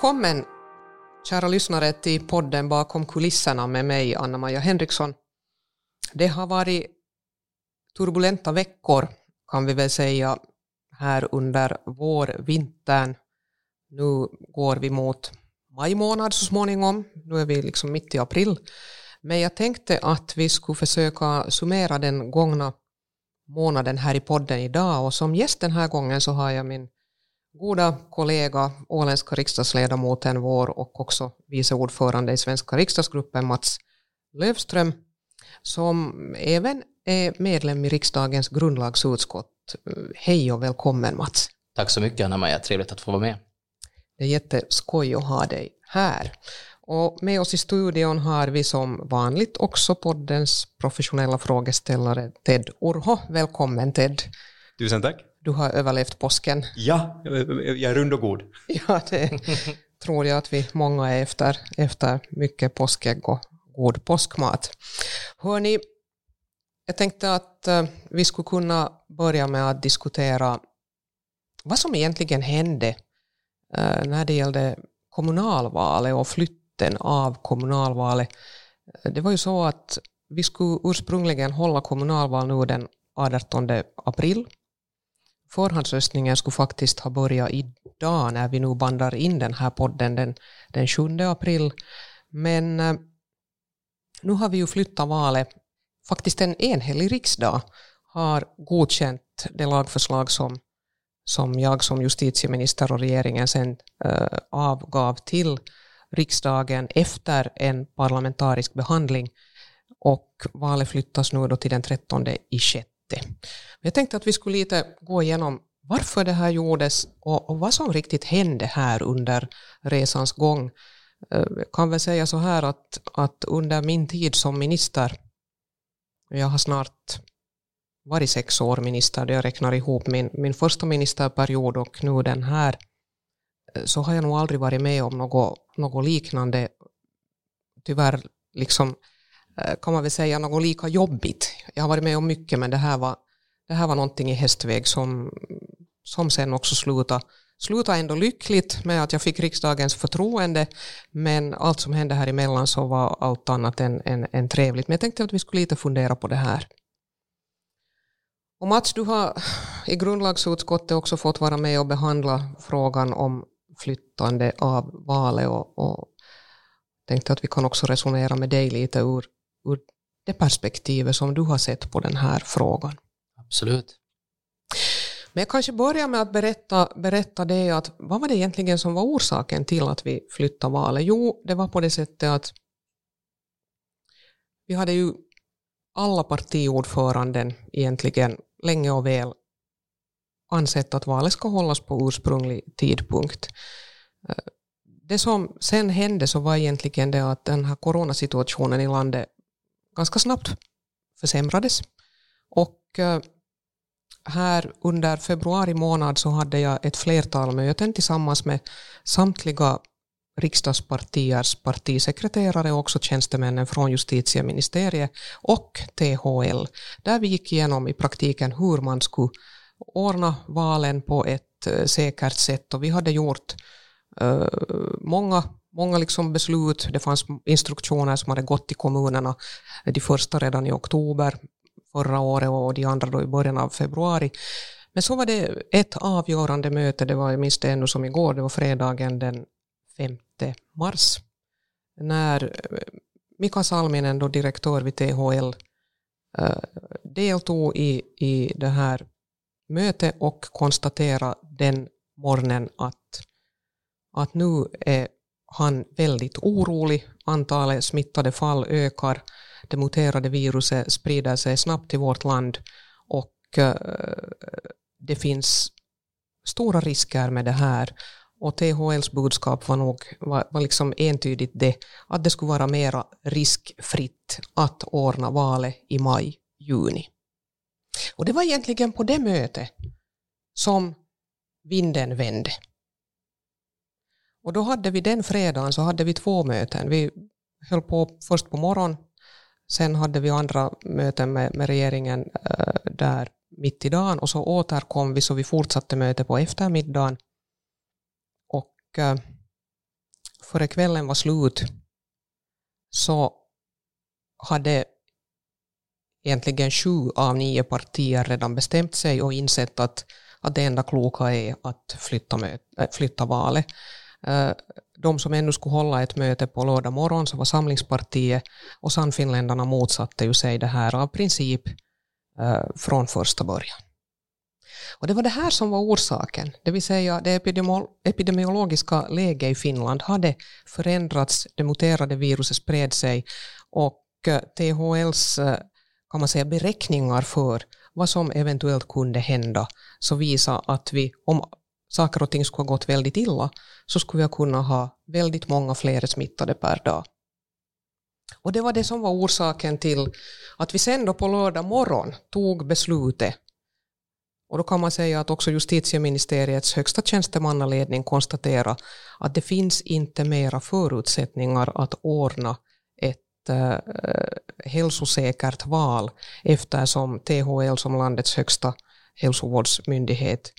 Välkommen kära lyssnare till podden Bakom kulisserna med mig Anna-Maja Henriksson. Det har varit turbulenta veckor kan vi väl säga här under vårvintern. Nu går vi mot maj månad så småningom. Nu är vi liksom mitt i april. Men jag tänkte att vi skulle försöka summera den gångna månaden här i podden idag och som gäst den här gången så har jag min goda kollega, åländska riksdagsledamoten vår och också vice ordförande i svenska riksdagsgruppen Mats Lövström som även är medlem i riksdagens grundlagsutskott. Hej och välkommen Mats. Tack så mycket Anna-Maja, trevligt att få vara med. Det är jätteskoj att ha dig här. Och med oss i studion har vi som vanligt också poddens professionella frågeställare Ted Urho. Välkommen Ted. Tusen tack. Du har överlevt påsken. Ja, jag är rund och god. Ja, det tror jag att vi många är efter, efter mycket påskägg och god påskmat. Hörni, jag tänkte att uh, vi skulle kunna börja med att diskutera vad som egentligen hände uh, när det gällde kommunalvalet och flytten av kommunalvalet. Det var ju så att vi skulle ursprungligen hålla kommunalval nu den 18 april. Förhandsröstningen skulle faktiskt ha börjat idag när vi nu bandar in den här podden den, den 7 april. Men eh, nu har vi ju flyttat valet. Faktiskt en enhällig riksdag har godkänt det lagförslag som, som jag som justitieminister och regeringen sen äh, avgav till riksdagen efter en parlamentarisk behandling. Och valet flyttas nu då till den 13 i 6. Jag tänkte att vi skulle lite gå igenom varför det här gjordes och, och vad som riktigt hände här under resans gång. Jag kan väl säga så här att, att under min tid som minister, jag har snart varit sex år minister, då jag räknar ihop min, min första ministerperiod och nu den här, eh, så har jag nog aldrig varit med om något, något liknande, tyvärr liksom, Eh, kan man väl säga något lika jobbigt. Jag har varit med om mycket men det här var, det här var någonting i hästväg som, som sen också slutade slutade ändå lyckligt med att jag fick riksdagens förtroende, men allt som hände här emellan så var allt annat än, än, än trevligt. Men jag tänkte att vi skulle lite fundera på det här. Och Mats, du har i grundlagsutskottet också fått vara med och behandla frågan om flyttande av valet och, och tänkte att vi kan också resonera med dig lite ur, ur det perspektivet som du har sett på den här frågan. Absolut. Men jag kanske börjar med att berätta, berätta det att vad var det egentligen som var orsaken till att vi flyttade valet? Jo, det var på det sättet att vi hade ju alla partiordföranden egentligen länge och väl ansett att valet ska hållas på ursprunglig tidpunkt. Det som sen hände så var egentligen det att den här coronasituationen i landet ganska snabbt försämrades. Och eh, här under februari månad så hade jag ett flertal möten tillsammans med samtliga riksdagspartiers partisekreterare och också tjänstemännen från justitieministeriet och THL, där vi gick igenom i praktiken hur man skulle ordna valen på ett eh, säkert sätt. Och vi hade gjort eh, många många liksom beslut. Det fanns instruktioner som hade gått till kommunerna, de första redan i oktober förra året och de andra då i början av februari. Men så var det ett avgörande möte, det var, jag minns det ännu som igår, det var fredagen den 5 mars, när eh, Mika Salminen, då direktör vid THL, eh, deltog i, i det här mötet och konstaterade den morgonen att, att nu är han väldigt orolig. Antalet smittade fall ökar det muterade viruset sprider sig snabbt till vårt land och eh, det finns stora risker med det här. Och THLs budskap var nog var, var liksom entydigt det, att det skulle vara mera riskfritt att ordna valet i maj, juni. Och det var egentligen på det mötet som vinden vände. Och då hade vi den fredagen så hade vi två möten. Vi höll på först på morgonen Sen hade vi andra möten med, med regeringen äh, där mitt i dagen och så återkom vi så vi fortsatte mötet på eftermiddagen. Och äh, före kvällen var slut så hade egentligen sju av nio partier redan bestämt sig och insett att, att det enda kloka är att flytta, med, äh, flytta valet. De som ännu skulle hålla ett möte på lördag morgon så var Samlingspartiet och Sannfinländarna motsatte ju sig det här av princip från första början. Och det var det här som var orsaken, det vill säga det epidemiologiska läget i Finland hade förändrats, det muterade viruset spred sig och THLs kan man säga, beräkningar för vad som eventuellt kunde hända, så visar att vi, om saker och ting skulle ha gått väldigt illa, så skulle vi kunna ha väldigt många fler smittade per dag. Och det var det som var orsaken till att vi sen då på lördag morgon tog beslutet och då kan man säga att också justitieministeriets högsta tjänstemannaledning konstaterar att det finns inte mera förutsättningar att ordna äh, hälsosäkert val eftersom THL som landets högsta hälsovårdsmyndighet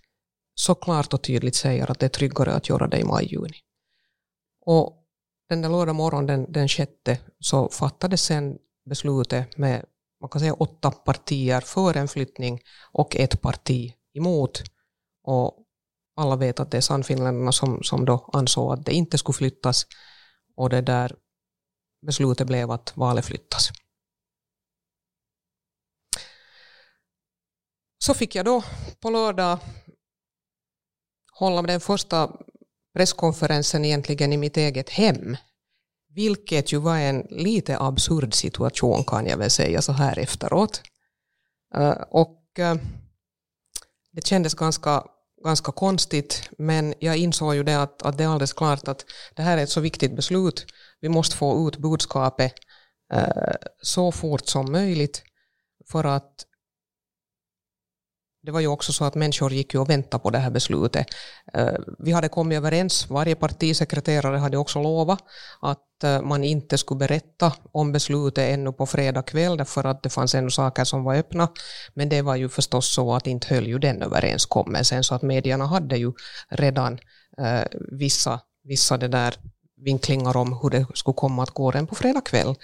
så klart och tydligt säger att det är tryggare att göra det i maj-juni. Och den där lördag morgon den, den sjätte så fattades sen beslutet med man kan säga åtta partier för en flyttning och ett parti emot. Och alla vet att det är Sannfinländarna som, som då ansåg att det inte skulle flyttas. Och det där beslutet blev att valet flyttas. Så fick jag då på lördag hålla den första presskonferensen egentligen i mitt eget hem. Vilket ju var en lite absurd situation kan jag väl säga så här efteråt. Eh, och eh, det kändes ganska, ganska konstigt men jag insåg ju det att, att det är alldeles klart att det här är ett så viktigt beslut vi måste få ut budskapet eh, så fort som möjligt för att det var ju också så att människor gick ju och väntade på det här beslutet. Eh, vi hade kommit överens, varje partisekreterare hade också lovat att eh, man inte skulle berätta om beslutet ännu på fredag kväll därför att det fanns ännu saker som var öppna. Men det var ju förstås så att inte höll ju den överenskommelsen så att medierna hade ju redan eh, vissa, vissa det där vinklingar om hur det skulle komma att gå redan på fredag kväll.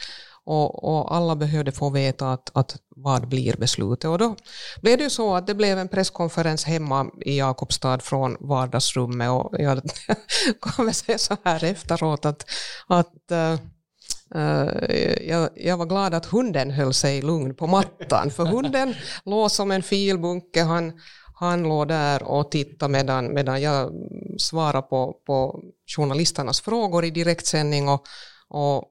Och, och, alla behövde få veta att, att vad blir beslutet. Och då blev det ju så att det blev en presskonferens hemma i Jakobstad från vardagsrummet och jag kan säga så här efteråt att, att uh, jag, jag, var glad att hunden höll sig lugn på mattan, för hunden låg som en filbunke. Han, han låg där och tittade medan, medan jag svarade på, på journalisternas frågor i direktsändning och, och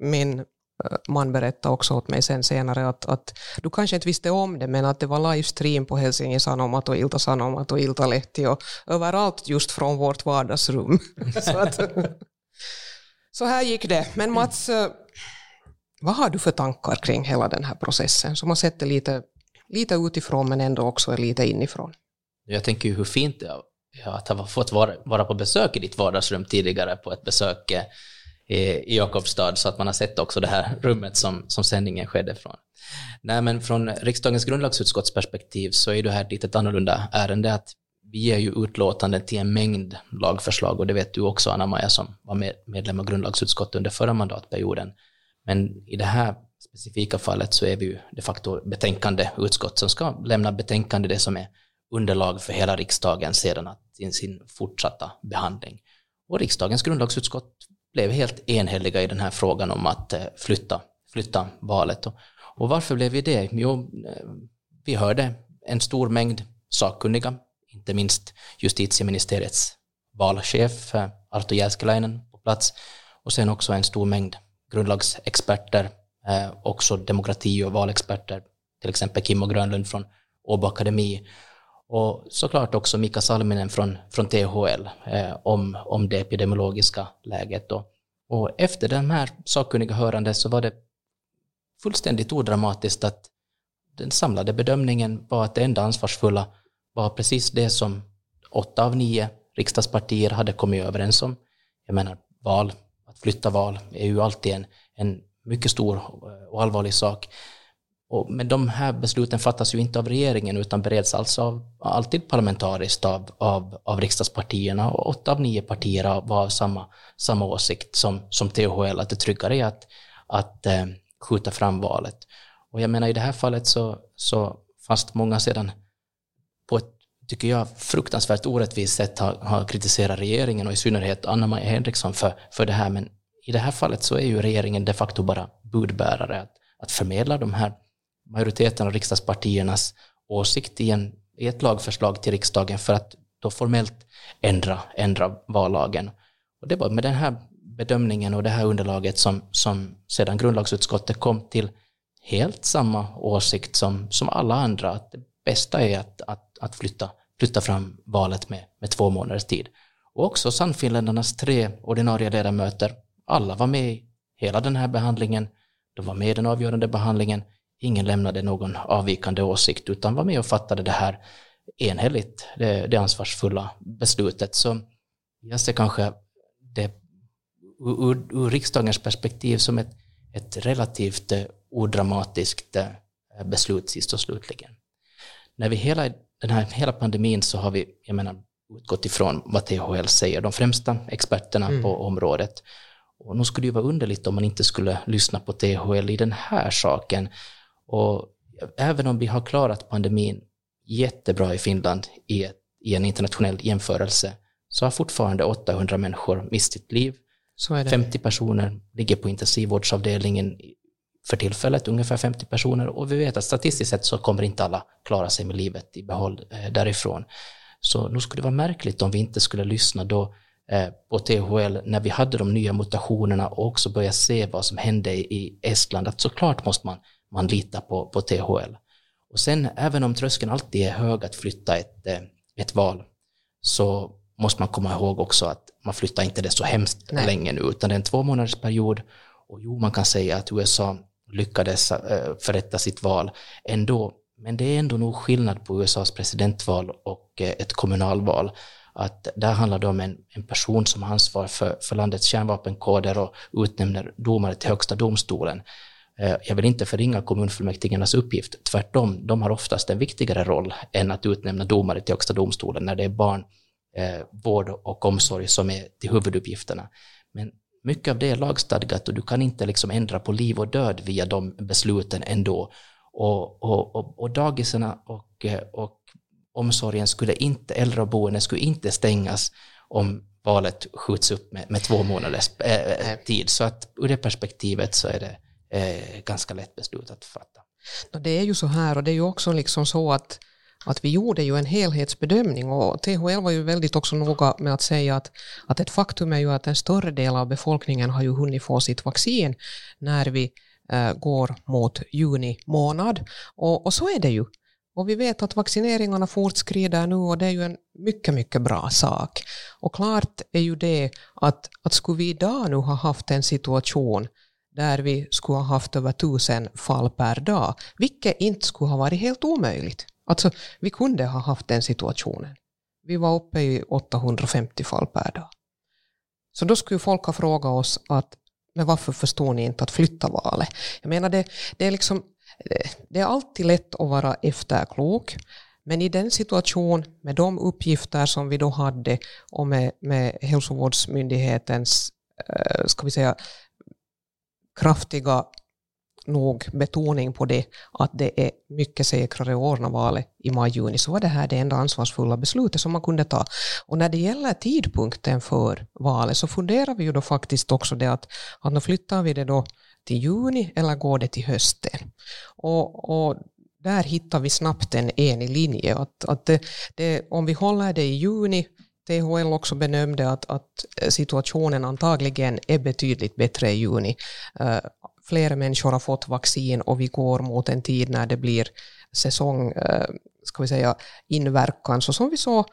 min Eh, man berättade också åt mig sen senare att, att du kanske inte visste om det men att det var livestream på Helsingin Sanomat och Ilta Sanomat och Ilta Lehti och överallt just från vårt vardagsrum. så, att, så här gick det. Men Mats, eh, vad har du för tankar kring hela den här processen som har sett det lite lite utifrån men ändå också lite inifrån. Jag tänker ju hur fint det är att ha fått vara, vara på besök i ditt vardagsrum tidigare på ett besök eh, i Jakobstad så att man har sett också det här rummet som, som sändningen skedde från. Nej, men från riksdagens grundlagsutskotts perspektiv så är det här ett lite annorlunda ärende att vi ger ju utlåtanden till en mängd lagförslag och det vet du också Anna-Maja som var med, medlem av grundlagsutskottet under förra mandatperioden. Men i det här specifika fallet så är vi ju de facto betänkande utskott som ska lämna betänkande det som är underlag för hela riksdagen sedan att i sin fortsatta behandling. Och riksdagens grundlagsutskott blev helt enhälliga i den här frågan om att eh, flytta, flytta valet. Och varför blev vi det? Jo, eh, vi hörde en stor mängd sakkunniga, inte minst justitieministeriets valchef eh, Arto Jääskeläinen på plats och sen också en stor mängd grundlagsexperter också demokrati och valexperter, till exempel Kimmo Grönlund från Åbo Akademi och såklart också Mika Salminen från, från THL eh, om, om det epidemiologiska läget. Då. och efter den här sakkunniga hörande så var det fullständigt odramatiskt att den samlade bedömningen var att det enda ansvarsfulla var precis det som åtta av nio riksdagspartier hade kommit överens om. Jag menar, val, att flytta val är ju alltid en, en mycket stor och allvarlig sak och, men de här besluten fattas ju inte av regeringen utan bereds alltså av, alltid parlamentariskt av, av, av riksdagspartierna och åtta av nio partier var av samma, samma åsikt som, som THL, att det tryggare är att, att eh, skjuta fram valet. Och jag menar i det här fallet så, så fast många sedan på ett, tycker jag, fruktansvärt orättvist sätt har, har kritiserat regeringen och i synnerhet Anna-Maja Henriksson för, för det här, men i det här fallet så är ju regeringen de facto bara budbärare, att, att förmedla de här majoriteten av riksdagspartiernas åsikt i, en, i ett lagförslag till riksdagen för att då formellt ändra, ändra vallagen. Och det var med den här bedömningen och det här underlaget som, som sedan grundlagsutskottet kom till helt samma åsikt som, som alla andra, att det bästa är att, att, att flytta, flytta fram valet med, med två månaders tid. Och också Sannfinländarnas tre ordinarie ledamöter, alla var med i hela den här behandlingen, de var med i den avgörande behandlingen, ingen lämnade någon avvikande åsikt utan var med och fattade det här enhälligt, det, det ansvarsfulla beslutet. Så jag ser kanske det ur, ur riksdagens perspektiv som ett, ett relativt eh, odramatiskt eh, beslut sist och slutligen. När vi hela den här hela pandemin så har vi, jag menar, utgått ifrån vad THL säger, de främsta experterna mm. på området. Och nu skulle det ju vara underligt om man inte skulle lyssna på THL i den här saken. Och även om vi har klarat pandemin jättebra i Finland i, ett, i en internationell jämförelse så har fortfarande 800 människor mist sitt liv. 50 personer ligger på intensivvårdsavdelningen för tillfället, ungefär 50 personer och vi vet att statistiskt sett så kommer inte alla klara sig med livet i behåll eh, därifrån. Så nu skulle det vara märkligt om vi inte skulle lyssna då eh, på THL när vi hade de nya mutationerna och också börja se vad som hände i Estland, att såklart måste man man litar på, på THL. Och sen även om tröskeln alltid är hög att flytta ett, eh, ett val så måste man komma ihåg också att man flyttar inte det så hemskt Nej. länge nu utan det är en två månaders period och jo man kan säga att USA lyckades eh, förrätta sitt val ändå men det är ändå nog skillnad på USAs presidentval och eh, ett kommunalval att där handlar det om en, en person som har ansvar för, för landets kärnvapenkoder och utnämner domare till högsta domstolen. Eh, jag vill inte förringa kommunfullmäktigenas uppgift, tvärtom, de har oftast en viktigare roll än att utnämna domare till Högsta domstolen när det är barn, eh, vård och omsorg som är till huvuduppgifterna. Men mycket av det är lagstadgat och du kan inte liksom ändra på liv och död via de besluten ändå. Och, och, och, och dagiserna och, eh, och omsorgen skulle inte, äldreboenden skulle inte stängas om valet skjuts upp med, med två månaders äh, tid. Så att ur det perspektivet så är det eh, ganska lätt beslut att fatta. Det är ju så här och det är ju också liksom så att att vi gjorde ju en helhetsbedömning och THL var ju väldigt också noga med att säga att, att ett faktum är ju att en större del av befolkningen har ju hunnit få sitt vaccin när vi eh, går mot juni månad. Och, och så är det ju. Och vi vet att vaccineringarna fortskrider nu och det är ju en mycket, mycket bra sak. Och klart är ju det att, att skulle vi idag nu ha haft en situation där vi skulle ha haft över tusen fall per dag, vilket inte skulle ha varit helt omöjligt. Alltså, vi kunde ha haft den situationen. Vi var uppe i 850 fall per dag. Så då skulle folk ha frågat oss att men varför förstår ni inte att flytta valet? Jag menar, det, det, är liksom, det är alltid lätt att vara efterklok, men i den situation med de uppgifter som vi då hade och med, med hälsovårdsmyndighetens eh, ska vi säga, kraftiga nog betoning på det att det är mycket säkrare att ordna valet i maj-juni så var det här det enda ansvarsfulla beslutet som man kunde ta. Och när det gäller tidpunkten för valet så funderar vi ju då faktiskt också det att, att nu flyttar vi det då till juni eller går det till hösten? Och, och där hittar vi snabbt en enig linje. Att, att det, det, om vi håller det i juni THL också benämnde att, att eh, situationen antagligen är betydligt bättre i juni. Eh, uh, fler människor har fått vaccin och vi går mot en tid när det blir säsong, uh, ska vi säga, inverkan. Så som vi såg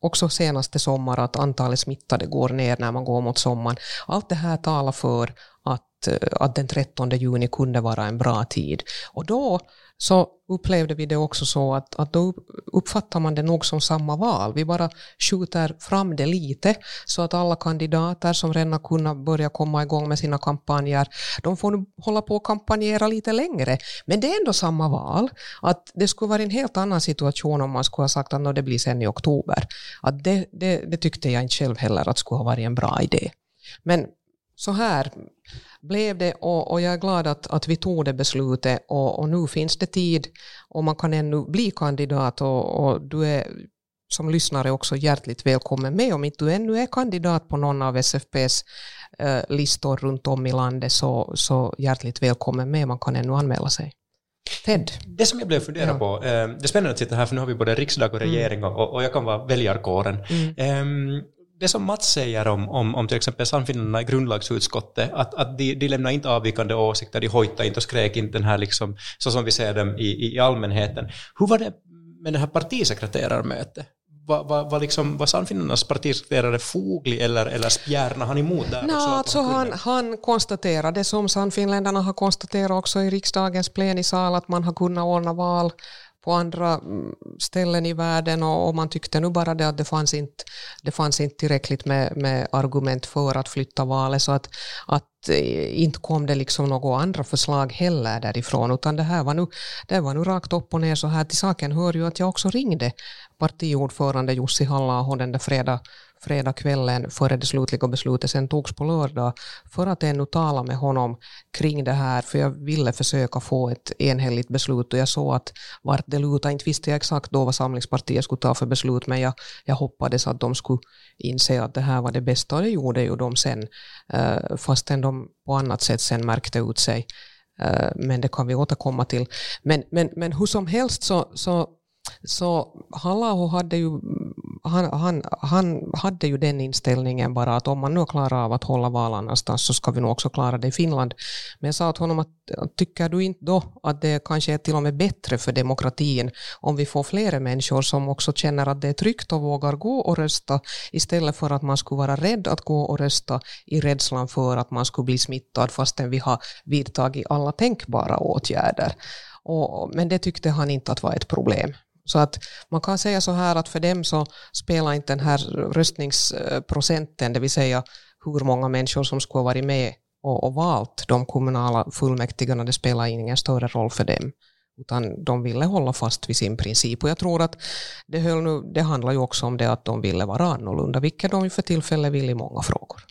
också senaste sommar att antalet smittade går ner när man går mot sommaren. Allt det här talar för att att den 13 juni kunde vara en bra tid. Och då så upplevde vi det också så att, att då uppfattar man det nog som samma val. Vi bara skjuter fram det lite så att alla kandidater som redan kunnat börja komma igång med sina kampanjer, de får nu hålla på och kampanjera lite längre. Men det är ändå samma val. Att det skulle vara en helt annan situation om man skulle ha sagt att det blir sen i oktober. Att det, det, det tyckte jag inte själv heller att skulle ha varit en bra idé. Men så här blev det och, och, jag är glad att, att vi tog det beslutet och, och nu finns det tid och man kan ännu bli kandidat och, och du är som lyssnare också hjärtligt välkommen med. Om inte du ännu är kandidat på någon av SFPs eh, listor runt om i landet så, så hjärtligt välkommen med. Man kan ännu anmäla sig. Ted? Det som jag blev fundera ja. på, eh, det är spännande att sitta här för nu har vi både riksdag och regering mm. och, och, jag kan vara väljarkåren. Mm. Eh, det som Mats säger om, om, om till exempel Sannfinnarna i grundlagsutskottet, att, att de, de lämnar inte avvikande åsikter, de hojtar inte och skrek inte den här liksom, så som vi ser dem i, i allmänheten. Hur var det med det här partisekreterarmötet? Var, var, var, liksom, var Sannfinnarnas partisekreterare foglig eller, eller spjärnade han emot där? No, alltså han, han konstaterade, som Sannfinländarna har konstaterat också i riksdagens plenisal, att man har kunnat ordna val på andra mm, ställen i världen och, och, man tyckte nu bara det att det fanns inte, det fanns inte tillräckligt med, med argument för att flytta valet. Så att, att eh, inte kom det liksom några andra förslag heller därifrån utan det här var nu, det var nu rakt upp och ner så här. Till saken hör ju att jag också ringde partiordförande Jussi halla den där fredag fredagskvällen före det slutliga beslutet sen togs på lördag för att ännu tala med honom kring det här för jag ville försöka få ett enhälligt beslut och jag såg att vart det lutade, inte visste jag exakt då vad Samlingspartiet skulle ta för beslut men jag, jag hoppades att de skulle inse att det här var det bästa och det gjorde ju de sen eh, fastän de på annat sätt sen märkte ut sig eh, men det kan vi återkomma till. Men, men, men hur som helst så, så så Halla hade ju han, han, han hade ju den inställningen bara att om man nu klarar av att hålla val annanstans så ska vi nog också klara det i Finland. Men jag sa åt honom att tycker du inte då att det kanske är till och med bättre för demokratin om vi får flera människor som också känner att det är tryggt och vågar gå och rösta istället för att man skulle vara rädd att gå och rösta i rädslan för att man skulle bli smittad fastän vi har vidtagit alla tänkbara åtgärder. Och, men det tyckte han inte att var ett problem. Så att man kan säga så här att för dem så spelar inte den här röstningsprocenten, det vill säga hur många människor som skulle ha varit med och, och valt de kommunala fullmäktigarna, det spelar ingen större roll för dem. Utan de ville hålla fast vid sin princip. Och jag tror att det, höll nu, det handlar ju också om det att de ville vara annorlunda, vilket de för tillfället vill i många frågor.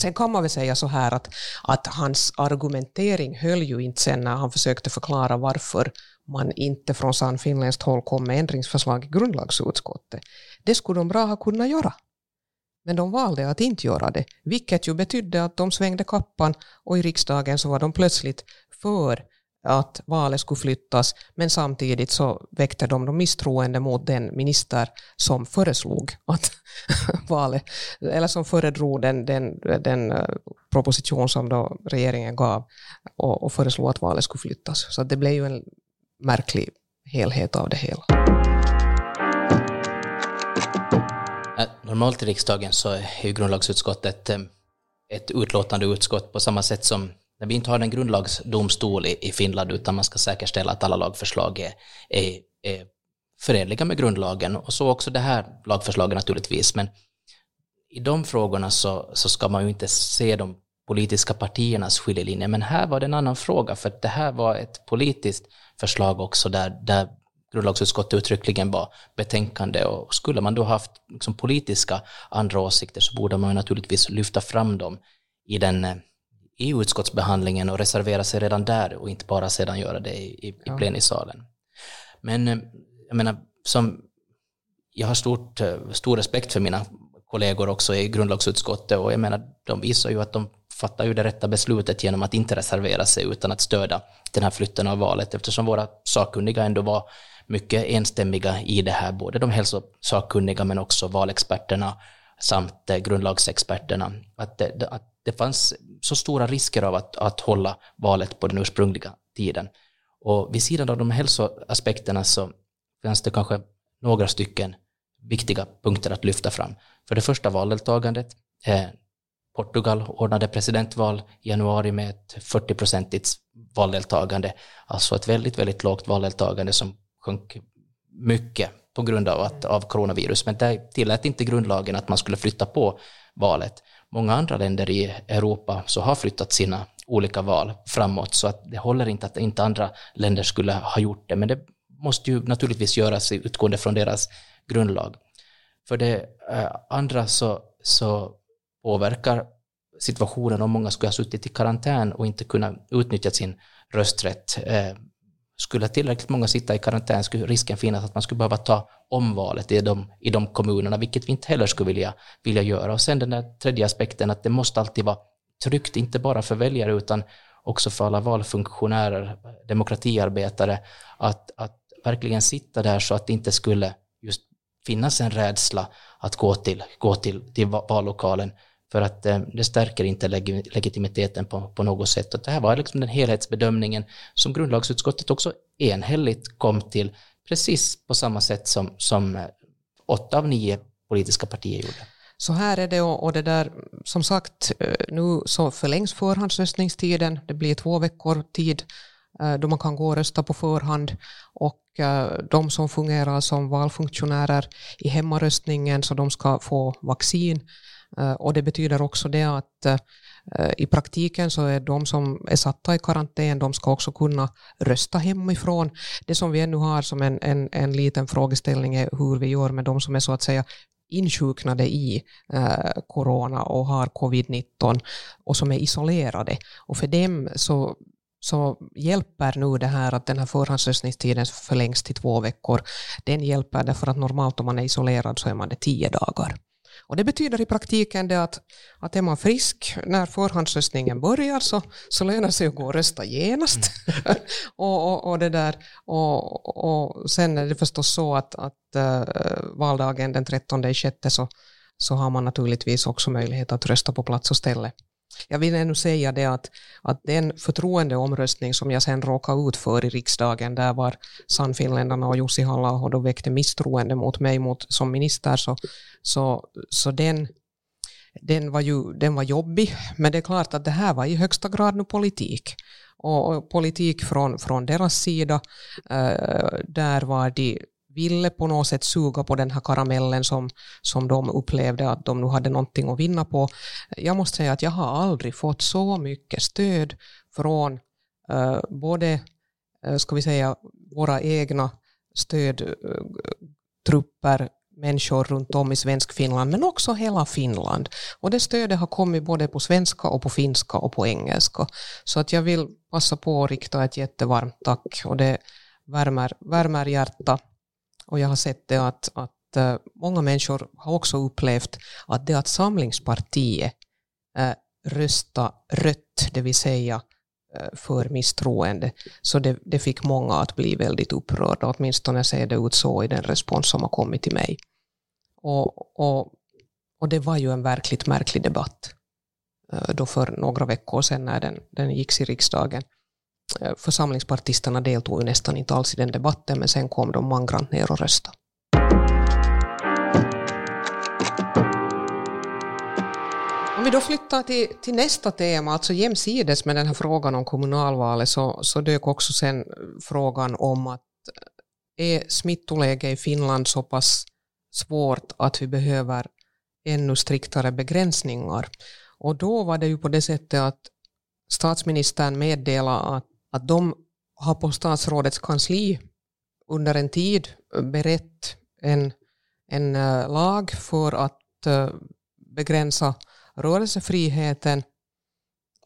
Sen kan man väl säga så här att, att hans argumentering höll ju inte sen när han försökte förklara varför man inte från Sannfinländskt håll kom med ändringsförslag i grundlagsutskottet. Det skulle de bra ha kunnat göra. Men de valde att inte göra det, vilket ju betydde att de svängde kappan och i riksdagen så var de plötsligt för att valet skulle flyttas, men samtidigt så väckte de, de misstroende mot den minister som föreslog att valet, eller som föredrog den, den, den eh, proposition som då regeringen gav och, och föreslog att valet skulle flyttas. Så det blev ju en märklig helhet av det hela. Normalt i riksdagen så är ju grundlagsutskottet eh, ett utlåtande utskott på samma sätt som när vi inte har en grundlagsdomstol i Finland utan man ska säkerställa att alla lagförslag är, är, är förenliga med grundlagen och så också det här lagförslaget naturligtvis. Men i de frågorna så, så ska man ju inte se de politiska partiernas skiljelinjer. Men här var det en annan fråga för det här var ett politiskt förslag också där, där grundlagsutskottet uttryckligen var betänkande och skulle man då haft liksom politiska andra åsikter så borde man naturligtvis lyfta fram dem i den i utskottsbehandlingen och reservera sig redan där och inte bara sedan göra det i, i, ja. plenisalen. Men eh, jag menar, som, jag har stort, eh, stor respekt för mina kollegor också i grundlagsutskottet och jag menar, de visar ju att de fattar ju det rätta beslutet genom att inte reservera sig utan att stödja den här flytten av valet eftersom våra sakkunniga ändå var mycket enstämmiga i det här, både de hälsosakkunniga men också valexperterna samt eh, grundlagsexperterna, att det, att det fanns så stora risker av att, att hålla valet på den ursprungliga tiden. Och vid sidan av de hälsoaspekterna så fanns det kanske några stycken viktiga punkter att lyfta fram. För det första valdeltagandet. Eh, Portugal ordnade presidentval i januari med ett 40-procentigt valdeltagande, alltså ett väldigt, väldigt lågt valdeltagande som sjönk mycket på grund av, att, av coronavirus, men det tillät inte grundlagen att man skulle flytta på valet. Många andra länder i Europa så har flyttat sina olika val framåt, så att det håller inte att inte andra länder skulle ha gjort det, men det måste ju naturligtvis göras utgående från deras grundlag. För det eh, andra så, så påverkar situationen om många skulle ha suttit i karantän och inte kunna utnyttja sin rösträtt. Eh, skulle tillräckligt många sitta i karantän skulle risken finnas att man skulle behöva ta omvalet i de, i de kommunerna, vilket vi inte heller skulle vilja, vilja göra. Och sen den där tredje aspekten att det måste alltid vara tryggt, inte bara för väljare utan också för alla valfunktionärer, demokratiarbetare, att, att verkligen sitta där så att det inte skulle just finnas en rädsla att gå till, gå till, till vallokalen för att eh, det stärker inte leg legitimiteten på, på något sätt. Och det här var liksom den helhetsbedömningen som grundlagsutskottet också enhälligt kom till, precis på samma sätt som, som eh, åtta av nio politiska partier gjorde. Så här är det och, det där, som sagt, eh, nu så förlängs förhandsröstningstiden, det blir två veckor tid eh, då man kan gå och rösta på förhand och de som fungerar som valfunktionärer i hemmaröstningen så de ska få vaccin Eh, och det betyder också det att eh, i praktiken så är de som är satta i karantän, de ska också kunna rösta hemifrån. Det som vi ännu har som en, en, en liten frågeställning är hur vi gör med de som är så att säga insjuknade i eh, corona och har covid-19 och som är isolerade. Och för dem så, så hjälper nu det här att den här förhandsröstningstiden förlängs till två veckor. Den hjälper därför att normalt om man är isolerad så är man det tio dagar. Och det betyder i praktiken det att, att är man frisk när förhandsröstningen börjar så, så lönar det sig att gå och rösta genast. Mm. och, och, och, det där. Och, och sen är det förstås så att, att uh, valdagen den 13 sjätte så, så har man naturligtvis också möjlighet att rösta på plats och ställe. Jag vill ännu säga det att, att den förtroendeomröstning som jag sen råkade ut för i riksdagen, där var Sannfinländarna och Jussi halla då väckte misstroende mot mig mot, som minister, så, så, så den, den, var ju, den var jobbig. Men det är klart att det här var i högsta grad nu politik. Och, och politik från, från deras sida, eh, där var de ville på något sätt suga på den här karamellen som, som de upplevde att de nu hade någonting att vinna på. Jag måste säga att jag har aldrig fått så mycket stöd från eh, både, eh, ska vi säga, våra egna stödtrupper, eh, människor runt om i svensk Finland, men också hela Finland. Och det stödet har kommit både på svenska och på finska och på engelska. Så att jag vill passa på att rikta ett jättevarmt tack och det värmer, värmer hjärtat och jag har sett det att, att eh, många människor har också upplevt att det att Samlingspartiet eh, uh, rösta rött, det vill säga eh, för misstroende, så det, det, fick många att bli väldigt upprörda, åtminstone ser det ut så i den respons som har kommit till mig. Och, och, och det var ju en verkligt märklig debatt då för några veckor sedan när den, den gick i riksdagen. Eh, församlingspartisterna deltog ju nästan inte alls i den debatten, men sen kom de mangrant ner och röstade. Om vi då flyttar till, till nästa tema, alltså jämsides med den här frågan om kommunalvalet, så, så dök också sen frågan om att eh, är smittoläget i Finland så pass svårt att vi behöver ännu striktare begränsningar? Och då var det ju på det sättet att statsministern meddelade att att de har på statsrådets kansli under en tid berett en, en eh, lag för att eh, begränsa rörelsefriheten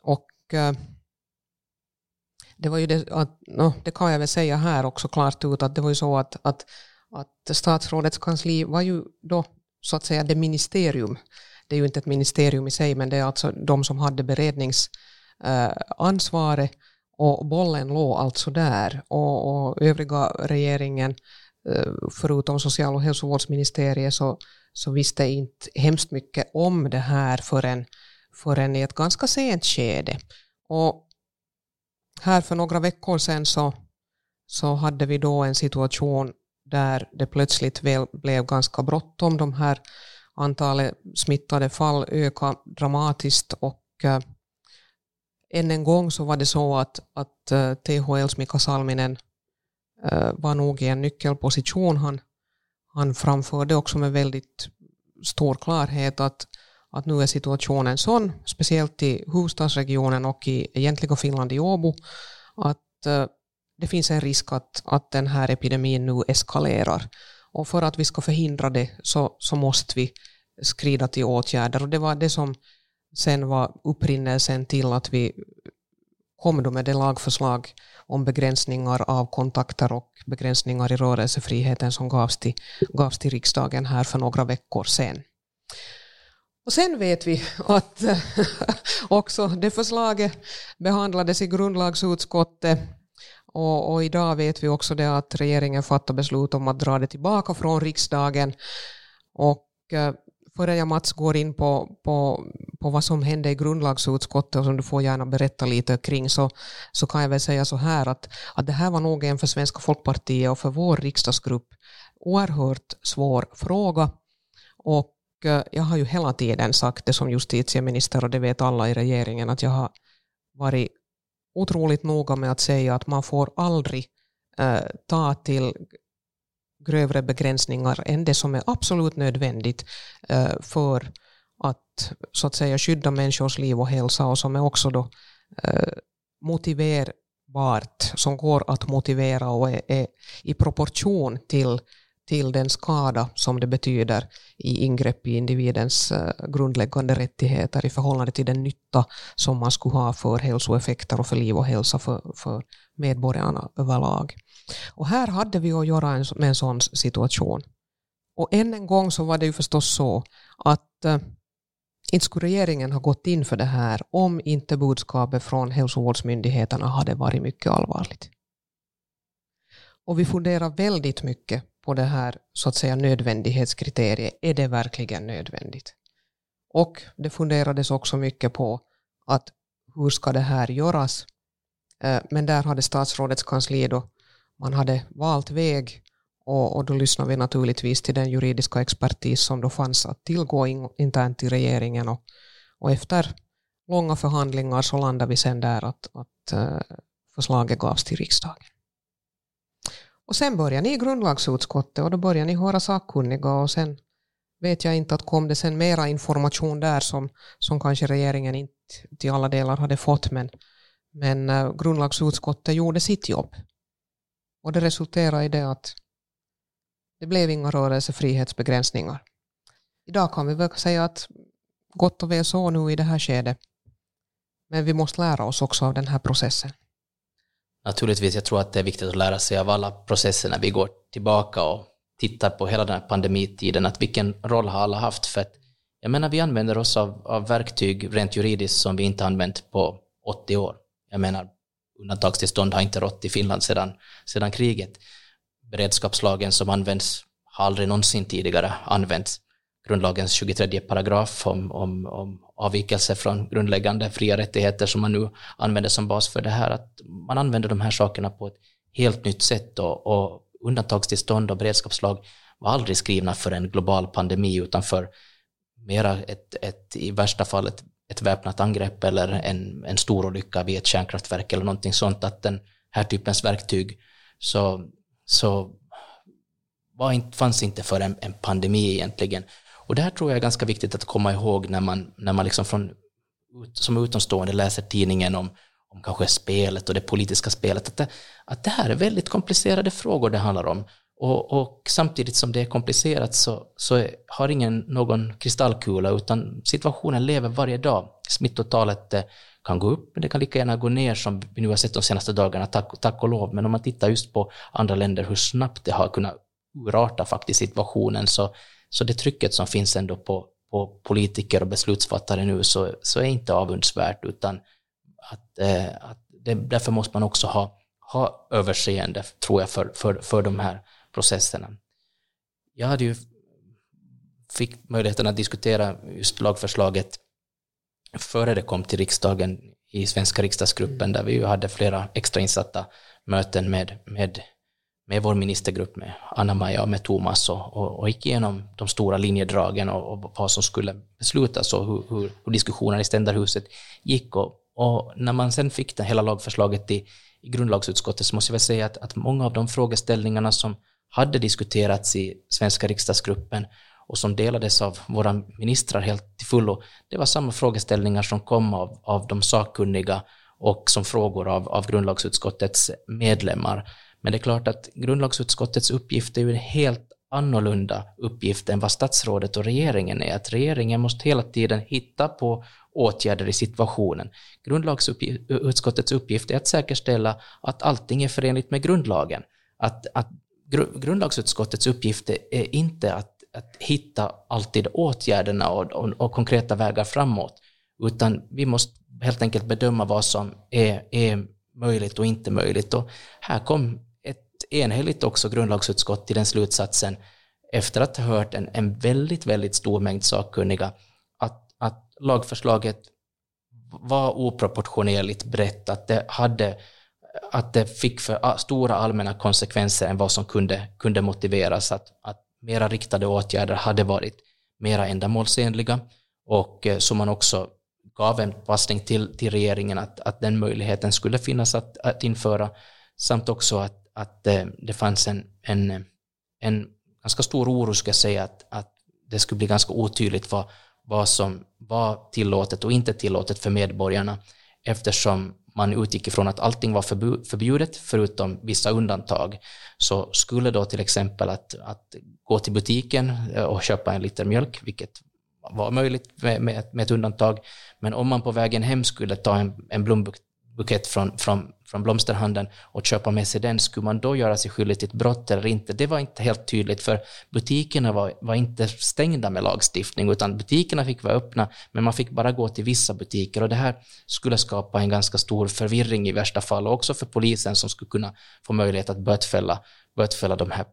och eh, det var ju det, att, no, det kan jag väl säga här också klart ut, att det var ju så att, att, att statsrådets kansli var ju då så att säga det ministerium. Det är ju inte ett ministerium i sig, men det är alltså de som hade beredningsansvaret och bollen låg alltså där och, och övriga regeringen eh, förutom social och hälsovårdsministeriet så, så visste inte hemskt mycket om det här förrän, förrän i ett ganska sent skede. Och här för några veckor sedan så, så hade vi då en situation där det plötsligt väl blev ganska bråttom. De här antalet smittade fall ökade dramatiskt och eh, än en gång så var det så att, att eh, THLs Mika Salminen eh, var nog i en nyckelposition. Han, han framförde också med väldigt stor klarhet att, att nu är situationen sån, speciellt i huvudstadsregionen och i egentliga Finland i Åbo, att eh, det finns en risk att, att den här epidemin nu eskalerar. Och för att vi ska förhindra det så, så måste vi skrida till åtgärder. Och det var det som sen var upprinnelsen till att vi kom då med det lagförslag om begränsningar av kontakter och begränsningar i rörelsefriheten som gavs till, gavs till riksdagen här för några veckor sedan. Och sen vet vi att också det förslaget behandlades i grundlagsutskottet och, och, idag vet vi också det att regeringen fattar beslut om att dra det tillbaka från riksdagen. Och eh, före jag Mats går in på, på, på vad som hände i grundlagsutskottet och som du får gärna berätta lite kring så, så kan jag väl säga så här att, att det här var nog en för Svenska folkpartiet och för vår riksdagsgrupp oerhört svår fråga. Och eh, jag har ju hela tiden sagt det som justitieminister och det vet alla i regeringen att jag har varit otroligt noga med att säga att man får aldrig eh, ta till grövre begränsningar än det som är absolut nödvändigt eh, för att så att säga skydda människors liv och hälsa och som är också då eh, motiverbart, som går att motivera och är, är i proportion till till den skada som det betyder i ingrepp i individens eh, grundläggande rättigheter i förhållande till den nytta som man skulle ha för hälsoeffekter och för liv och hälsa för, för medborgarna överlag. Och här hade vi att göra med en sån situation. Och än en gång så var det ju förstås så att eh, inte skulle regeringen ha gått in för det här om inte budskapet från hälsovårdsmyndigheterna hade varit mycket allvarligt. Och vi funderar väldigt mycket på det här så att säga nödvändighetskriteriet. Är det verkligen nödvändigt? Och det funderades också mycket på att hur ska det här göras? Eh, men där hade statsrådets kansli då, man hade valt väg och, och då lyssnade vi naturligtvis till den juridiska expertis som då fanns att tillgå in, internt i regeringen och, och efter långa förhandlingar så landade vi sen där att, att eh, förslaget gavs till riksdagen. Och sen börjar ni i grundlagsutskottet och då börjar ni höra sakkunniga och sen vet jag inte att kom det sen mera information där som, som kanske regeringen inte till alla delar hade fått men, men eh, grundlagsutskottet gjorde sitt jobb. Och det resulterade i det att det blev inga rörelsefrihetsbegränsningar. Idag kan vi väl säga att gott och väl så nu i det här skedet. Men vi måste lära oss också av den här processen. Naturligtvis, jag tror att det är viktigt att lära sig av alla processer när vi går tillbaka och tittar på hela den här pandemitiden, att vilken roll har alla haft? För att, jag menar, vi använder oss av, av verktyg rent juridiskt som vi inte använt på 80 år. Jag menar, undantagstillstånd har inte rått i Finland sedan, sedan kriget. Beredskapslagen som används har aldrig någonsin tidigare använts. Grundlagens 23 paragraf om, om, om avvikelse från grundläggande fria rättigheter som man nu använder som bas för det här, att man använder de här sakerna på ett helt nytt sätt och, och undantagstillstånd och beredskapslag var aldrig skrivna för en global pandemi utan för mera ett, ett i värsta fall ett, ett väpnat angrepp eller en, en stor olycka vid ett kärnkraftverk eller någonting sånt, att den här typens verktyg så, så var inte, fanns inte för en, en pandemi egentligen. Och det här tror jag är ganska viktigt att komma ihåg när man, när man liksom från, som utomstående läser tidningen om, om kanske spelet och det politiska spelet, att det, att det här är väldigt komplicerade frågor det handlar om. Och, och samtidigt som det är komplicerat så, så har ingen någon kristallkula, utan situationen lever varje dag. Smittotalet eh, kan gå upp, men det kan lika gärna gå ner som vi nu har sett de senaste dagarna, tack, tack och lov. Men om man tittar just på andra länder, hur snabbt det har kunnat urarta faktiskt situationen, så så det trycket som finns ändå på, på politiker och beslutsfattare nu så, så är inte avundsvärt utan att, eh, att det, därför måste man också ha, ha överseende, tror jag, för, för, för de här processerna. Jag hade ju fick möjligheten att diskutera just lagförslaget före det kom till riksdagen i svenska riksdagsgruppen där vi ju hade flera extrainsatta möten med, med med vår ministergrupp, med Anna-Maja och med Thomas och, och, och gick igenom de stora linjedragen och, och vad som skulle beslutas och hur, hur, hur diskussionen i ständarhuset gick. Och, och, när man sen fick det hela lagförslaget i, i grundlagsutskottet så måste jag väl säga att, att många av de frågeställningarna som hade diskuterats i svenska riksdagsgruppen och som delades av våra ministrar helt till fullo, det var samma frågeställningar som kom av, av de sakkunniga och som frågor av, av grundlagsutskottets medlemmar. Men det är klart att grundlagsutskottets uppgift är ju en helt annorlunda uppgift än vad statsrådet och regeringen är. Att regeringen måste hela tiden hitta på åtgärder i situationen. Grundlagsutskottets uppgift är att säkerställa att allting är förenligt med grundlagen. Att, att grundlagsutskottets uppgift är inte att, att hitta alltid åtgärderna och, och, och, konkreta vägar framåt, utan vi måste helt enkelt bedöma vad som är, är möjligt och inte möjligt. Och här kom ett enhälligt också grundlagsutskott till den slutsatsen efter att ha hört en, en väldigt, väldigt stor mängd sakkunniga att, att lagförslaget var oproportionerligt brett, att det, hade, att det fick för stora allmänna konsekvenser än vad som kunde, kunde motiveras, att, att mera riktade åtgärder hade varit mera ändamålsenliga. Och eh, som så man också gav en passning till, till regeringen att, att den möjligheten skulle finnas att, att införa, samt också att att det, det fanns en, en, en ganska stor oro, ska jag säga, att, att det skulle bli ganska otydligt vad, vad som var tillåtet och inte tillåtet för medborgarna eftersom man utgick ifrån att allting var förbjudet förutom vissa undantag. Så skulle då till exempel att, att gå till butiken eh, och köpa en liter mjölk, vilket var möjligt med, med, med ett undantag, men om man på vägen hem skulle ta en, en blombukett från, från, från blomsterhandeln och köpa med sig den, skulle man då göra sig skyldig till ett brott eller inte? Det var inte helt tydligt, för butikerna var, var inte stängda med lagstiftning, utan butikerna fick vara öppna, men man fick bara gå till vissa butiker och det här skulle skapa en ganska stor förvirring i värsta fall, och också för polisen som skulle kunna få möjlighet att bötfälla, bötfälla de här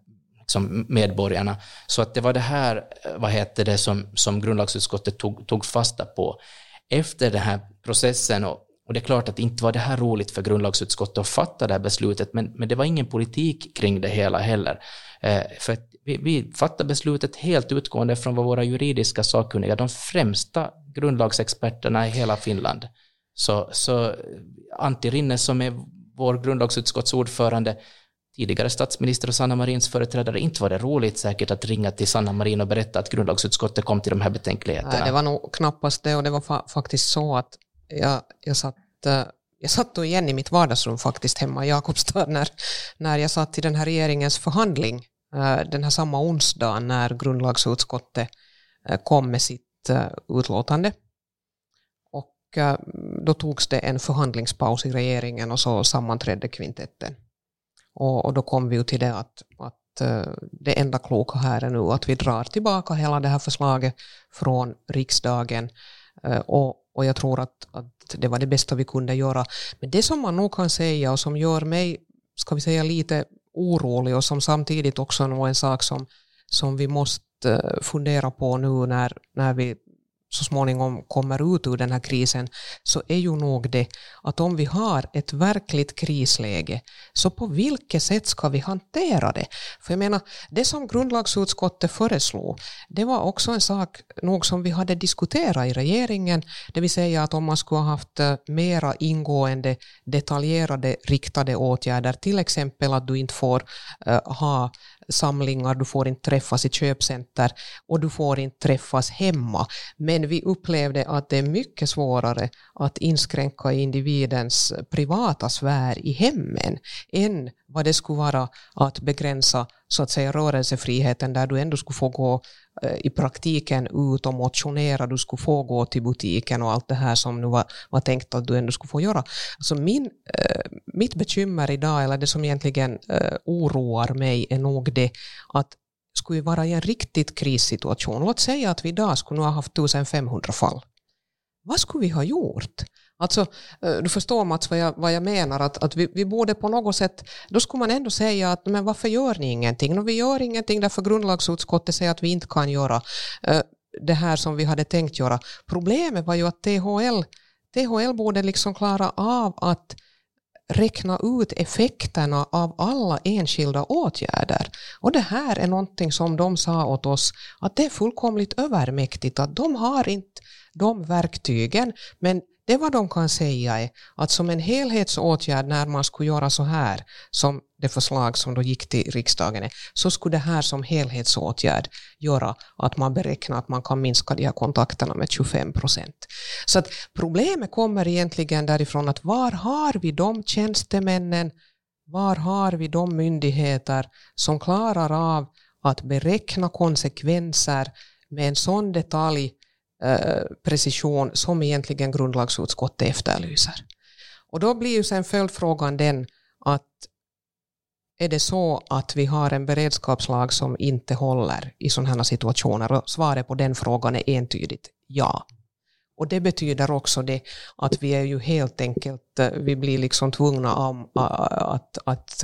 som medborgarna. Så att det var det här, vad heter det, som, som grundlagsutskottet tog, tog fasta på. Efter den här processen och, och det är klart att inte var det här roligt för grundlagsutskottet att fatta det här beslutet, men, men det var ingen politik kring det hela heller. Eh, för vi, vi fattade beslutet helt utgående från vad våra juridiska sakkunniga, de främsta grundlagsexperterna i hela Finland. Så, så eh, Antti Rinne som är vår grundlagsutskottsordförande, tidigare statsminister och Sanna Marins företrädare, inte var det roligt säkert att ringa till Sanna Marin och berätta att grundlagsutskottet kom till de här betänkligheterna. Nej, det var nog knappast det och det var fa faktiskt så att jag, jag, satt, eh, jag satt då igen i mitt vardagsrum faktiskt hemma i Jakobstad när, när jag satt i den här regeringens förhandling eh, den här samma onsdag när grundlagsutskottet eh, kom med sitt utlåtande. Och då togs det en förhandlingspaus i regeringen och så sammanträdde kvintetten. Och, och då kom vi ju till det att, att det enda kloka här är nu att vi drar tillbaka hela det här förslaget från riksdagen och och jag tror att, att det var det bästa vi kunde göra. Men det som man nog kan säga och som gör mig, ska vi säga lite orolig och som samtidigt också är en sak som, som vi måste eh, fundera på nu när, när vi så småningom kommer ut ur den här krisen, så är ju nog det att om vi har ett verkligt krisläge, så på vilket sätt ska vi hantera det? För jag menar, det som grundlagsutskottet föreslog, det var också en sak nog som vi hade diskuterat i regeringen, det vill säga att om man skulle ha haft eh, mera ingående, detaljerade, riktade åtgärder, till exempel att du inte får uh, ha samlingar, du får inte träffas i köpcenter och du får inte träffas hemma. Men vi upplevde att det är mycket svårare att inskränka individens privata sfär i hemmen än vad det skulle vara att begränsa så att säga rörelsefriheten där du ändå skulle få gå eh, i praktiken ut och motionera, du skulle få gå till butiken och allt det här som nu var, var tänkt att du ändå skulle få göra. Alltså min, äh, mitt bekymmer idag, eller det som egentligen äh, oroar mig, är nog det att skulle vi vara i en riktigt krissituation, låt säga att vi idag skulle ha haft 1500 fall, vad skulle vi ha gjort? Alltså, eh, du förstår Mats vad jag, vad jag menar, att, att vi, vi borde på något sätt, då skulle man ändå säga att men varför gör ni ingenting? No, vi gör ingenting därför grundlagsutskottet säger att vi inte kan göra eh, det här som vi hade tänkt göra. Problemet var ju att THL, THL borde liksom klara av att räkna ut effekterna av alla enskilda åtgärder. Och det här är någonting som de sa åt oss att det är fullkomligt övermäktigt, att de har inte de verktygen, men det vad de kan säga är att som en helhetsåtgärd när man skulle göra så här, som det förslag som då gick till riksdagen är, så skulle det här som helhetsåtgärd göra att man beräknar att man kan minska de här kontakterna med 25 procent. Så att problemet kommer egentligen därifrån att var har vi de tjänstemännen, var har vi de myndigheter som klarar av att beräkna konsekvenser med en sån detalj Eh, precision som egentligen grundlagsutskottet efterlyser. Och då blir ju sen följdfrågan den att är det så att vi har en beredskapslag som inte håller i sådana här situationer? Och svaret på den frågan är entydigt ja. Och det betyder också det att vi är ju helt enkelt, eh, vi blir liksom tvungna om, att, att, att,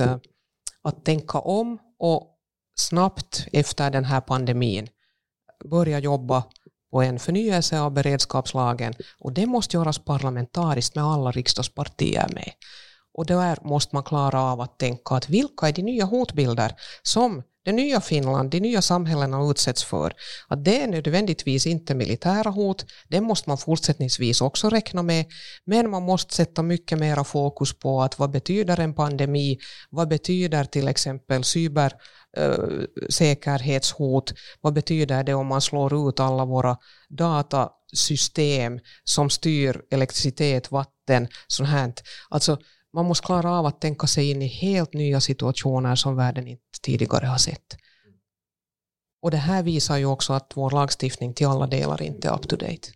att tänka om och snabbt efter den här pandemin börja jobba på en förnyelse av beredskapslagen och det måste göras parlamentariskt med alla riksdagspartier med. Och där måste man klara av att tänka att vilka är de nya hotbilder som det nya Finland, de nya samhällena utsätts för. Att det är nödvändigtvis inte militära hot, det måste man fortsättningsvis också räkna med, men man måste sätta mycket mera fokus på att vad betyder en pandemi, vad betyder till exempel cyber säkerhetshot. Vad betyder det om man slår ut alla våra datasystem som styr elektricitet, vatten, sånt här. Alltså, man måste klara av att tänka sig in i helt nya situationer som världen inte tidigare har sett. Och det här visar ju också att vår lagstiftning till alla delar inte är up to date.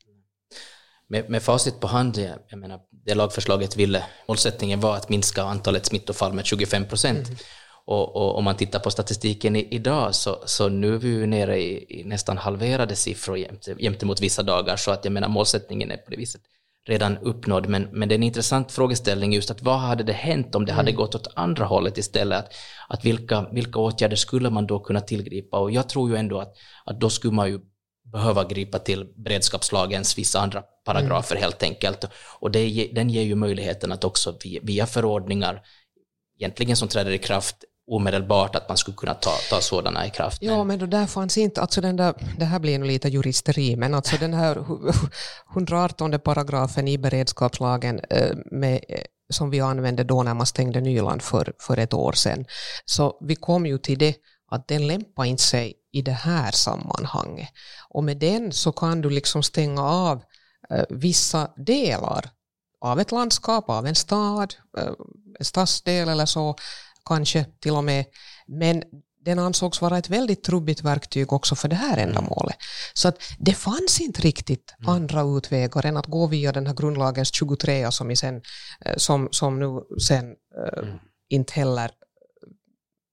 Med, med facit på hand, jag menar, det lagförslaget ville, målsättningen var att minska antalet smittofall med 25 procent. Mm. Och, och, om man tittar på statistiken i, idag så, så nu är vi ju nere i, i nästan halverade siffror jämte, jämte mot vissa dagar, så att jag menar målsättningen är på det viset redan uppnådd. Men, men det är en intressant frågeställning just att vad hade det hänt om det hade mm. gått åt andra hållet istället? Att, att vilka, vilka åtgärder skulle man då kunna tillgripa? Och jag tror ju ändå att, att då skulle man ju behöva gripa till beredskapslagens vissa andra paragrafer mm. helt enkelt. Och det, den ger ju möjligheten att också via, via förordningar egentligen som träder i kraft omedelbart att man skulle kunna ta, ta sådana i kraft. Ja, men då där fanns inte, alltså den där, det här blir nog lite juristeri, men alltså den här 118 paragrafen i beredskapslagen eh, med, eh, som vi använde då när man stängde Nyland för, för ett år sedan, så vi kom ju till det att den lämpar inte sig i det här sammanhanget. Och med den så kan du liksom stänga av eh, vissa delar av ett landskap, av en stad, en stadsdel eller så, kanske till och med. Men den ansågs vara ett väldigt trubbigt verktyg också för det här mm. ändamålet. Så att det fanns inte riktigt mm. andra utvägar än att gå via den här grundlagens 23 som, sen, eh, som, som nu sen mm. inte heller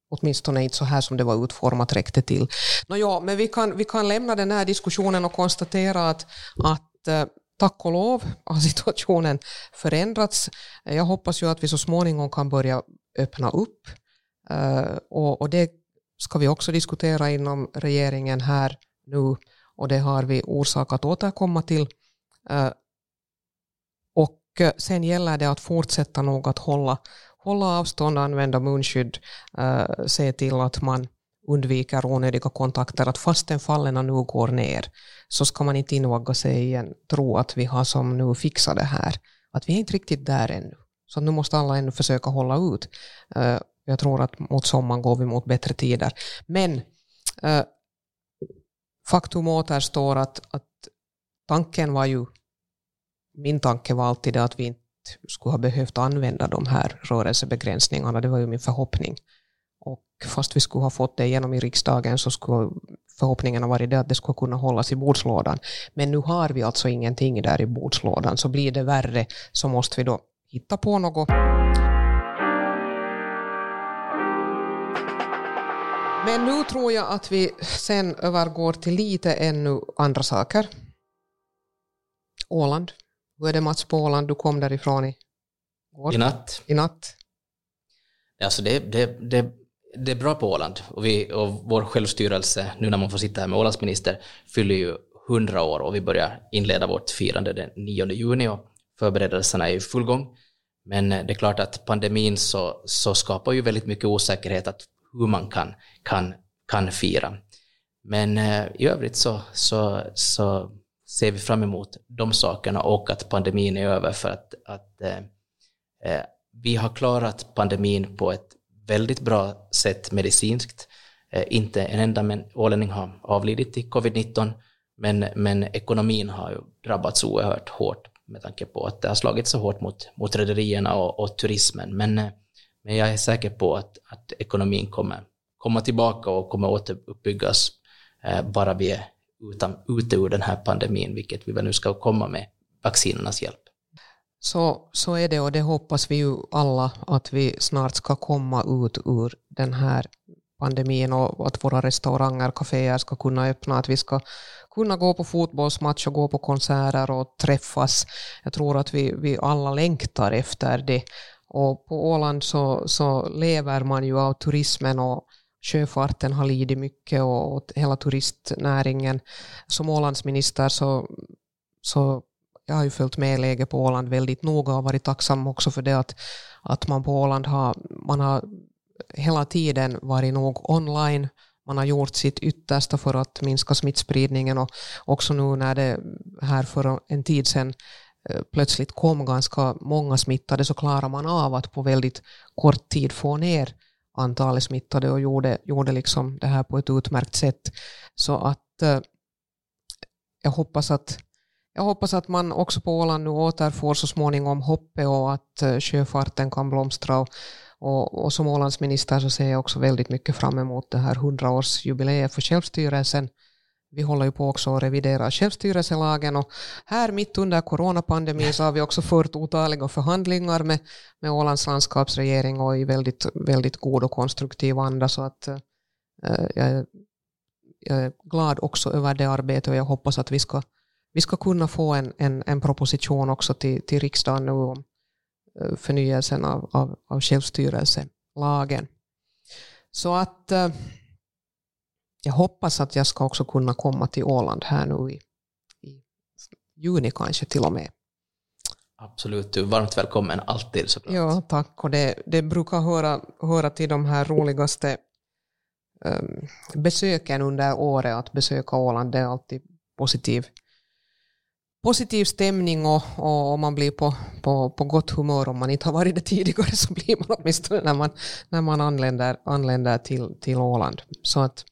åtminstone inte så här som det var utformat räckte till. Nå ja, men vi kan, vi kan lämna den här diskussionen och konstatera att, att eh, tack och lov har situationen förändrats. Jag hoppas ju att vi så småningom kan börja öppna upp. Uh, och, och, det ska vi också diskutera inom regeringen här nu och det har vi orsak att återkomma till. Uh, och eh, sen gäller det att fortsätta nog att hålla, hålla avstånd, använda munskydd, uh, se till att man undviker onödiga kontakter, att fastän fallen nu går ner så ska man inte invagga sig i en tro att vi har som nu fixat det här. Att vi är inte riktigt där ännu. Så nu måste alla ändå försöka hålla ut. Uh, jag tror att mot sommaren går vi mot bättre tider. Men uh, faktum återstår att, att tanken var ju, min tanke var alltid att vi inte skulle ha behövt använda de här rörelsebegränsningarna. Det var ju min förhoppning. Och fast vi skulle ha fått det igenom i riksdagen så skulle förhoppningen ha varit det att det skulle kunna hållas i bordslådan. Men nu har vi alltså ingenting där i bordslådan, så blir det värre så måste vi då hitta på något. Men nu tror jag att vi sen övergår till lite ännu andra saker. Åland. Hur är det Mats på Åland? Du kom därifrån i går. I natt. I natt. Alltså det, det, det, det är bra på Åland och, vi, och vår självstyrelse, nu när man får sitta här med Ålandsminister, fyller ju 100 år och vi börjar inleda vårt firande den 9 juni och förberedelserna är i full gång Men eh, det är klart att pandemin så, så skapar ju väldigt mycket osäkerhet att hur man kan, kan, kan fira. Men eh, i övrigt så, så, så ser vi fram emot de sakerna och att pandemin är över för att, att eh, eh vi har klarat pandemin på ett väldigt bra sätt medicinskt. Eh, inte en enda ålänning har avlidit i covid-19, men, men ekonomin har ju drabbats oerhört hårt med tanke på att det har slagit så hårt mot, mot rederierna och, och turismen. Men, eh, men jag är säker på att, att ekonomin kommer komma tillbaka och kommer återuppbyggas eh, bara vi är utan, ute ur den här pandemin, vilket vi väl nu ska komma med vaccinernas hjälp. Så, så är det och det hoppas vi ju alla att vi snart ska komma ut ur den här pandemin och att våra restauranger, kaféer ska kunna öppna, att vi ska kunna gå på fotbollsmatch och gå på konserter och träffas. Jag tror att vi, vi alla längtar efter det. Och på Åland så, så lever man ju av turismen och sjöfarten har lidit mycket och, och hela turistnäringen. Som Ålandsminister så, så jag har ju följt med läget på Åland väldigt noga och varit tacksam också för det att, att man på Åland har, man har hela tiden varit nog online. Man har gjort sitt yttersta för att minska smittspridningen och också nu när det här för en tid sedan eh, plötsligt kom ganska många smittade så klarar man av att på väldigt kort tid få ner antalet smittade och gjorde, gjorde liksom det här på ett utmärkt sätt. Så att eh, jag hoppas att jag hoppas att man också på Åland nu återfår så småningom hoppet och att eh, sjöfarten kan blomstra. Och, och, och som Ålandsminister så ser jag också väldigt mycket fram emot det här 100-årsjubileet för självstyrelsen. Vi håller ju på också att revidera självstyrelselagen och här mitt under coronapandemin så har vi också fört otaliga förhandlingar med, med Ålands landskapsregering och i väldigt, väldigt god och konstruktiv anda så att äh, jag, jag är glad också över det arbetet och jag hoppas att vi ska vi ska kunna få en, en, en proposition också till, till riksdagen nu om förnyelsen av, av, av självstyrelselagen. Så att äh, jag hoppas att jag ska också kunna komma till Åland här nu i, i juni kanske till och med. Absolut, du är varmt välkommen alltid såklart. Ja, tack. Och det, det brukar höra, höra till de här roligaste um, besöken under året, att besöka Åland. Det är alltid positiv positiv stämning och, och, man blir på, på, på gott humör om man inte har varit det tidigare så blir man åtminstone när man, när man anländer, anländer till, till Åland. Så att,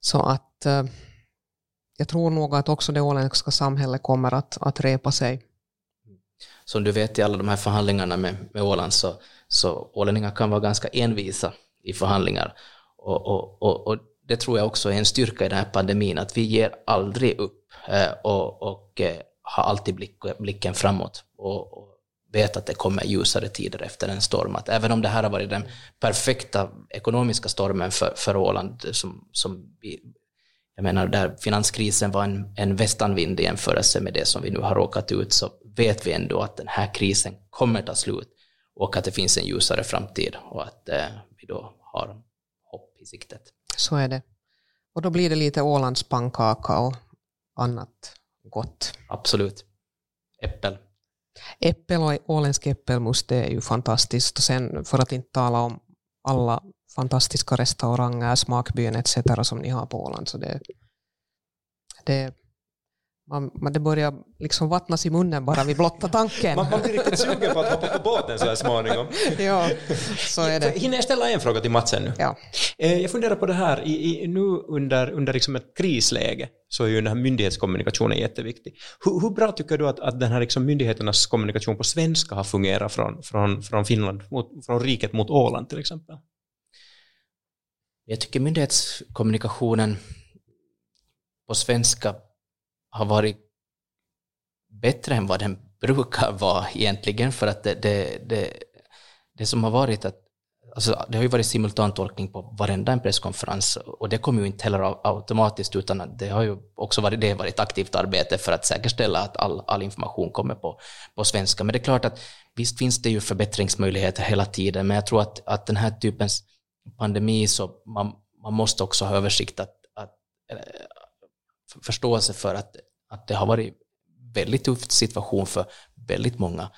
så att eh, jag tror nog att också det åländska samhället kommer att, att repa sig. Som du vet i alla de här förhandlingarna med, med Åland så, så ålänningar kan vara ganska envisa i förhandlingar. Och, och, och, och det tror jag också är en styrka i den här pandemin, att vi ger aldrig upp Eh, och, och eh, har alltid blick, blicken framåt och, och vet att det kommer ljusare tider efter en storm. Att även om det här har varit den perfekta ekonomiska stormen för, för Åland, som, som vi, jag menar där finanskrisen var en, en västanvind i jämförelse med det som vi nu har råkat ut, så vet vi ändå att den här krisen kommer ta slut och att det finns en ljusare framtid och att eh, vi då har hopp i siktet. Så är det. Och då blir det lite Ålands pannkaka och annat gott. Absolut. Äppel. Äppel och åländsk äppelmust det är ju fantastiskt. Och sen för att inte tala om alla fantastiska restauranger, smakbyn etc. som ni har på Åland. Så det, det man, man, det börjar liksom vattnas i munnen bara vid blotta tanken. man, man blir riktigt sugen på att hoppa på båten så här småningom. ja, så är det. Hinner jag ställa en fråga till Mats ännu? Ja. Eh, jag funderar på det här, i, i, nu under, under liksom ett krisläge så är ju den här myndighetskommunikationen jätteviktig. Hur, hur bra tycker du att, att den här liksom myndigheternas kommunikation på svenska har fungerat från, från, från Finland, mot, från riket mot Åland till exempel? Jag tycker myndighetskommunikationen på svenska har varit bättre än vad den brukar vara egentligen, för att det, det, det, det som har varit att Alltså, det har ju varit simultantolkning på varenda en presskonferens och det kommer ju inte heller automatiskt utan det har ju också varit, det varit aktivt arbete för att säkerställa att all, all information kommer på, på svenska. Men det är klart att visst finns det ju förbättringsmöjligheter hela tiden men jag tror att, att den här typens pandemi så man, man måste också ha översikt att, att eh, förståelse för att, att det har varit väldigt tuff situation för väldigt många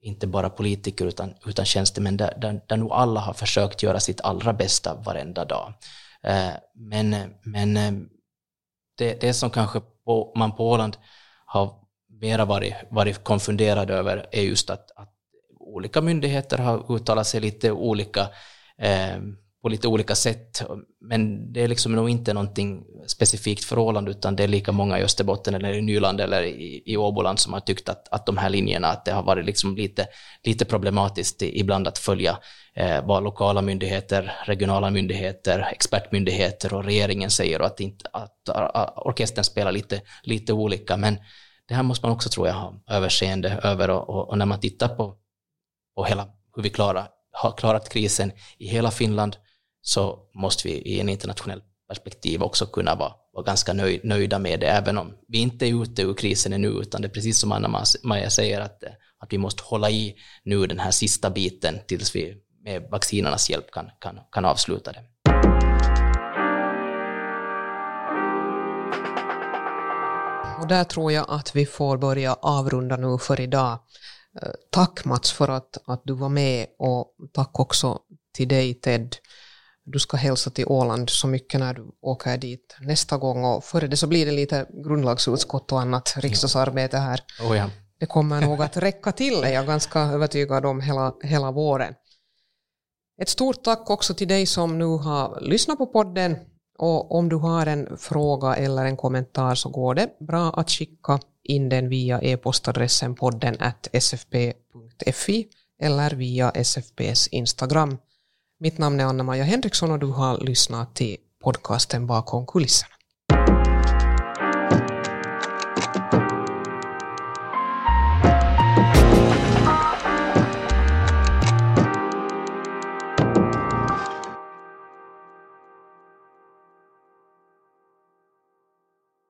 inte bara politiker utan, utan tjänstemän, där, där, där nog alla har försökt göra sitt allra bästa varenda dag. Eh, men men eh, det, det som kanske på, man på Åland har mera varit, varit konfunderad över är just att, att olika myndigheter har uttalat sig lite olika eh, på lite olika sätt. Men det är liksom nog inte någonting specifikt för Åland, utan det är lika många i Österbotten eller i Nyland eller i, i Åboland som har tyckt att, att de här linjerna, att det har varit liksom lite, lite problematiskt ibland att följa eh, vad lokala myndigheter, regionala myndigheter, expertmyndigheter och regeringen säger och att, inte, att, att orkestern spelar lite, lite olika. Men det här måste man också, tror jag, ha överseende över och, och, och när man tittar på, på hela hur vi klarar, har klarat krisen i hela Finland så måste vi i en internationell perspektiv också kunna vara, vara ganska nöj, nöjda med det, även om vi inte är ute ur krisen ännu, utan det är precis som Anna-Maja säger, att, att vi måste hålla i nu den här sista biten tills vi med vaccinernas hjälp kan, kan, kan avsluta det. Och där tror jag att vi får börja avrunda nu för idag. Eh, tack Mats för att, att du var med och tack också till dig Ted du ska hälsa till Åland så mycket när du åker dit nästa gång och före det så blir det lite grundlagsutskott och annat riksdagsarbete här. Oh ja. Det kommer nog att räcka till, är jag ganska övertygad om, hela, hela våren. Ett stort tack också till dig som nu har lyssnat på podden och om du har en fråga eller en kommentar så går det bra att skicka in den via e-postadressen podden sfp.fi eller via SFPs Instagram. Mitt namn är Anna-Maja Henriksson och du har lyssnat till podcasten Bakom kulisserna.